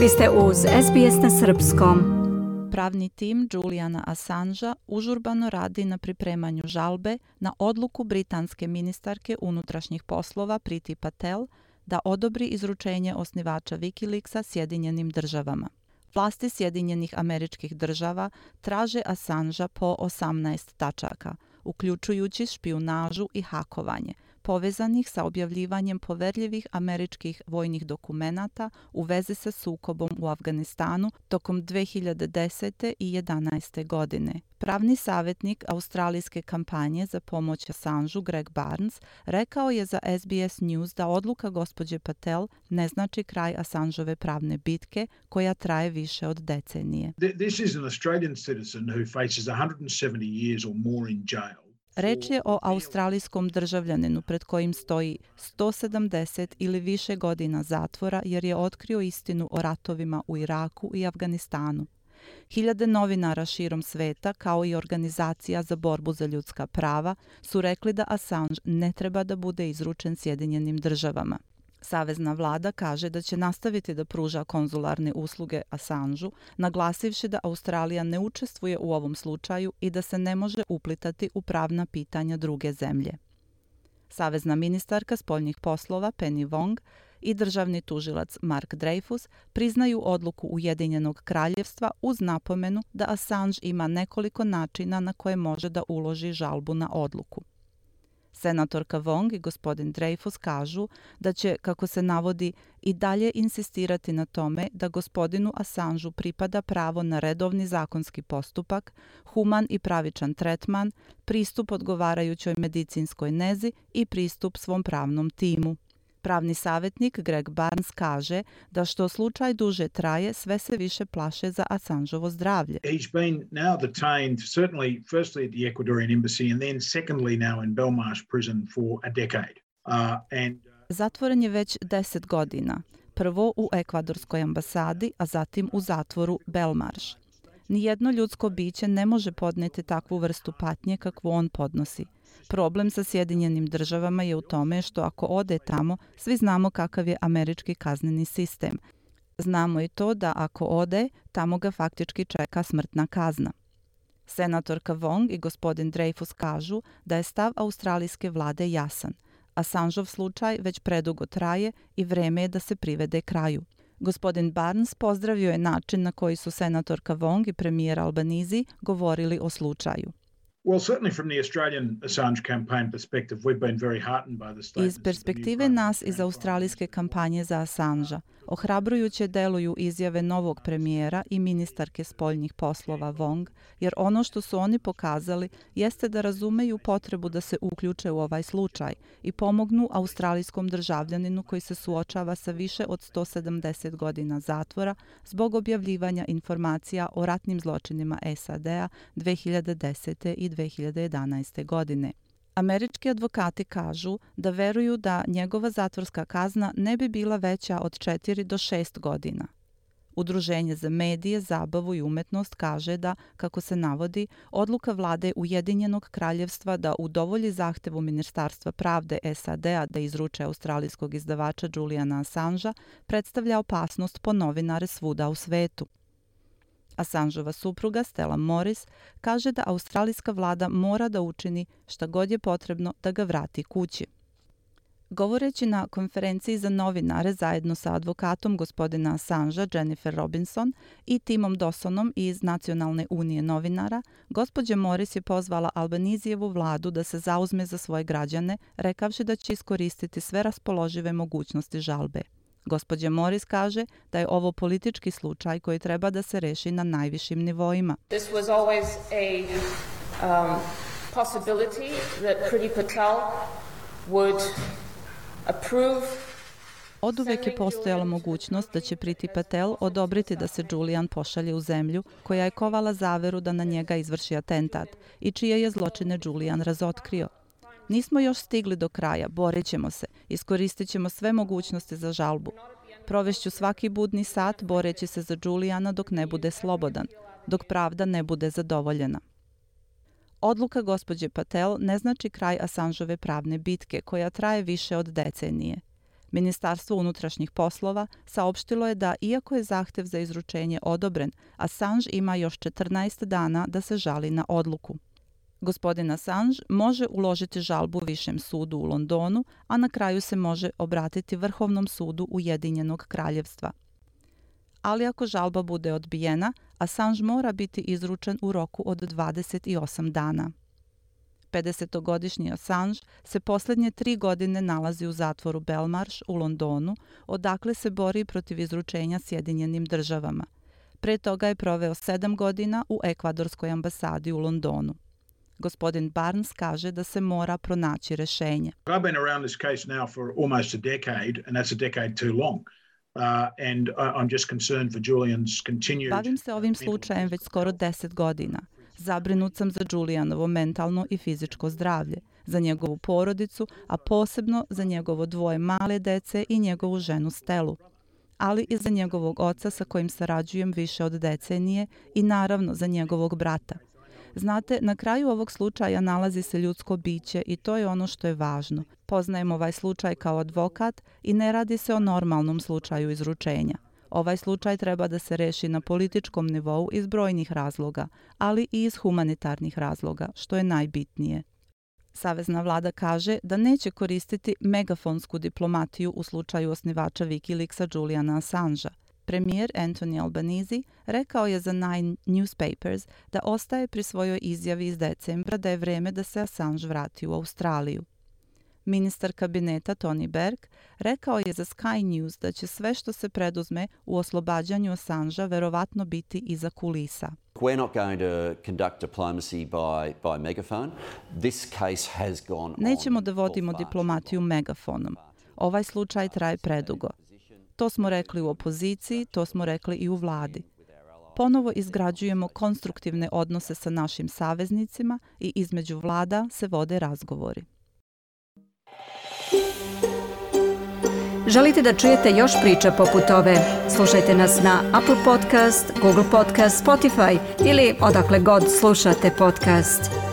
Vi ste uz SBS na Srpskom. Pravni tim Juliana Assangea užurbano radi na pripremanju žalbe na odluku britanske ministarke unutrašnjih poslova Priti Patel da odobri izručenje osnivača Wikileaksa Sjedinjenim državama. Vlasti Sjedinjenih američkih država traže Assangea po 18 tačaka, uključujući špijunažu i hakovanje – povezanih sa objavljivanjem poverljivih američkih vojnih dokumenata u vezi sa sukobom u Afganistanu tokom 2010. i 11. godine. Pravni savjetnik australijske kampanje za pomoć Assangeu Greg Barnes rekao je za SBS News da odluka gospođe Patel ne znači kraj Assangeove pravne bitke koja traje više od decenije. This is an Australian citizen who faces 170 years or more in jail. Reč je o australijskom državljaninu pred kojim stoji 170 ili više godina zatvora jer je otkrio istinu o ratovima u Iraku i Afganistanu. Hiljade novinara širom sveta, kao i organizacija za borbu za ljudska prava, su rekli da Assange ne treba da bude izručen Sjedinjenim državama. Savezna vlada kaže da će nastaviti da pruža konzularne usluge Assangeu, naglasivši da Australija ne učestvuje u ovom slučaju i da se ne može uplitati u pravna pitanja druge zemlje. Savezna ministarka spoljnih poslova Penny Wong i državni tužilac Mark Dreyfus priznaju odluku Ujedinjenog kraljevstva uz napomenu da Assange ima nekoliko načina na koje može da uloži žalbu na odluku. Senatorka Wong i gospodin Dreyfus kažu da će, kako se navodi, i dalje insistirati na tome da gospodinu Assangeu pripada pravo na redovni zakonski postupak, human i pravičan tretman, pristup odgovarajućoj medicinskoj nezi i pristup svom pravnom timu. Pravni savjetnik Greg Barnes kaže da što slučaj duže traje, sve se više plaše za Assangeovo zdravlje. He's been now detained certainly firstly at the Ecuadorian embassy and then secondly now in Belmarsh prison for a decade. Uh, and uh, Zatvoren je već 10 godina. Prvo u ekvadorskoj ambasadi, a zatim u zatvoru Belmarsh. Nijedno ljudsko biće ne može podneti takvu vrstu patnje kakvu on podnosi. Problem sa Sjedinjenim državama je u tome što ako ode tamo, svi znamo kakav je američki kazneni sistem. Znamo i to da ako ode, tamo ga faktički čeka smrtna kazna. Senatorka Wong i gospodin Dreyfus kažu da je stav australijske vlade jasan. Assangeov slučaj već predugo traje i vreme je da se privede kraju. Gospodin Barnes pozdravio je način na koji su senatorka Wong i premijer Albanizi govorili o slučaju. Well, certainly from the Australian Assange campaign perspective, we've been very heartened by the statements. Iz perspektive nas iz australijske kampanje za Assangea, ohrabrujuće deluju izjave novog premijera i ministarke spoljnih poslova Wong, jer ono što su oni pokazali jeste da razumeju potrebu da se uključe u ovaj slučaj i pomognu australijskom državljaninu koji se suočava sa više od 170 godina zatvora zbog objavljivanja informacija o ratnim zločinima SAD-a 2010. i 2011. godine. Američki advokati kažu da veruju da njegova zatvorska kazna ne bi bila veća od 4 do 6 godina. Udruženje za medije, zabavu i umetnost kaže da, kako se navodi, odluka vlade Ujedinjenog kraljevstva da udovolji zahtevu Ministarstva pravde SAD-a da izruče australijskog izdavača Juliana Assangea predstavlja opasnost po novinare svuda u svetu. Assangeova supruga Stella Morris kaže da australijska vlada mora da učini šta god je potrebno da ga vrati kući. Govoreći na konferenciji za novinare zajedno sa advokatom gospodina Assangea Jennifer Robinson i Timom Dosonom iz Nacionalne unije novinara, gospođa Morris je pozvala Albanizijevu vladu da se zauzme za svoje građane, rekavši da će iskoristiti sve raspoložive mogućnosti žalbe. Gospođa Morris kaže da je ovo politički slučaj koji treba da se reši na najvišim nivoima. This was always a um, possibility that Priti Patel would approve Od uvek je postojala mogućnost da će Priti Patel odobriti da se Julian pošalje u zemlju koja je kovala zaveru da na njega izvrši atentat i čije je zločine Julian razotkrio. Nismo još stigli do kraja, borit ćemo se, iskoristit ćemo sve mogućnosti za žalbu. Provešću svaki budni sat boreći se za Đulijana dok ne bude slobodan, dok pravda ne bude zadovoljena. Odluka gospođe Patel ne znači kraj Asanžove pravne bitke koja traje više od decenije. Ministarstvo unutrašnjih poslova saopštilo je da, iako je zahtev za izručenje odobren, Assange ima još 14 dana da se žali na odluku. Gospodin Assange može uložiti žalbu Višem sudu u Londonu, a na kraju se može obratiti Vrhovnom sudu Ujedinjenog kraljevstva. Ali ako žalba bude odbijena, Assange mora biti izručen u roku od 28 dana. 50-godišnji Assange se posljednje tri godine nalazi u zatvoru Belmarsh u Londonu, odakle se bori protiv izručenja Sjedinjenim državama. Pre toga je proveo sedam godina u ekvadorskoj ambasadi u Londonu. Gospodin Barnes kaže da se mora pronaći rešenje. I've been around this case now for almost a decade and that's a decade too long. Uh, and I'm just concerned for Julian's continued... Bavim se ovim slučajem već skoro deset godina. Zabrinut sam za Julijanovo mentalno i fizičko zdravlje, za njegovu porodicu, a posebno za njegovo dvoje male dece i njegovu ženu Stelu, ali i za njegovog oca sa kojim sarađujem više od decenije i naravno za njegovog brata. Znate, na kraju ovog slučaja nalazi se ljudsko biće i to je ono što je važno. Poznajem ovaj slučaj kao advokat i ne radi se o normalnom slučaju izručenja. Ovaj slučaj treba da se reši na političkom nivou iz brojnih razloga, ali i iz humanitarnih razloga, što je najbitnije. Savezna vlada kaže da neće koristiti megafonsku diplomatiju u slučaju osnivača Wikileaksa Juliana Assangea. Premijer Anthony Albanese rekao je za Nine Newspapers da ostaje pri svojoj izjavi iz decembra da je vreme da se Assange vrati u Australiju. Ministar kabineta Tony Berg rekao je za Sky News da će sve što se preduzme u oslobađanju Assangea verovatno biti iza kulisa. We're not going to conduct diplomacy by, by megaphone. This case has gone Nećemo da vodimo diplomatiju megafonom. Ovaj slučaj traje predugo. To smo rekli u opoziciji, to smo rekli i u vladi. Ponovo izgrađujemo konstruktivne odnose sa našim saveznicima i između vlada se vode razgovori. Želite da čujete još priča poput ove? Slušajte nas na Apple Podcast, Google Podcast, Spotify ili odakle god slušate podcast.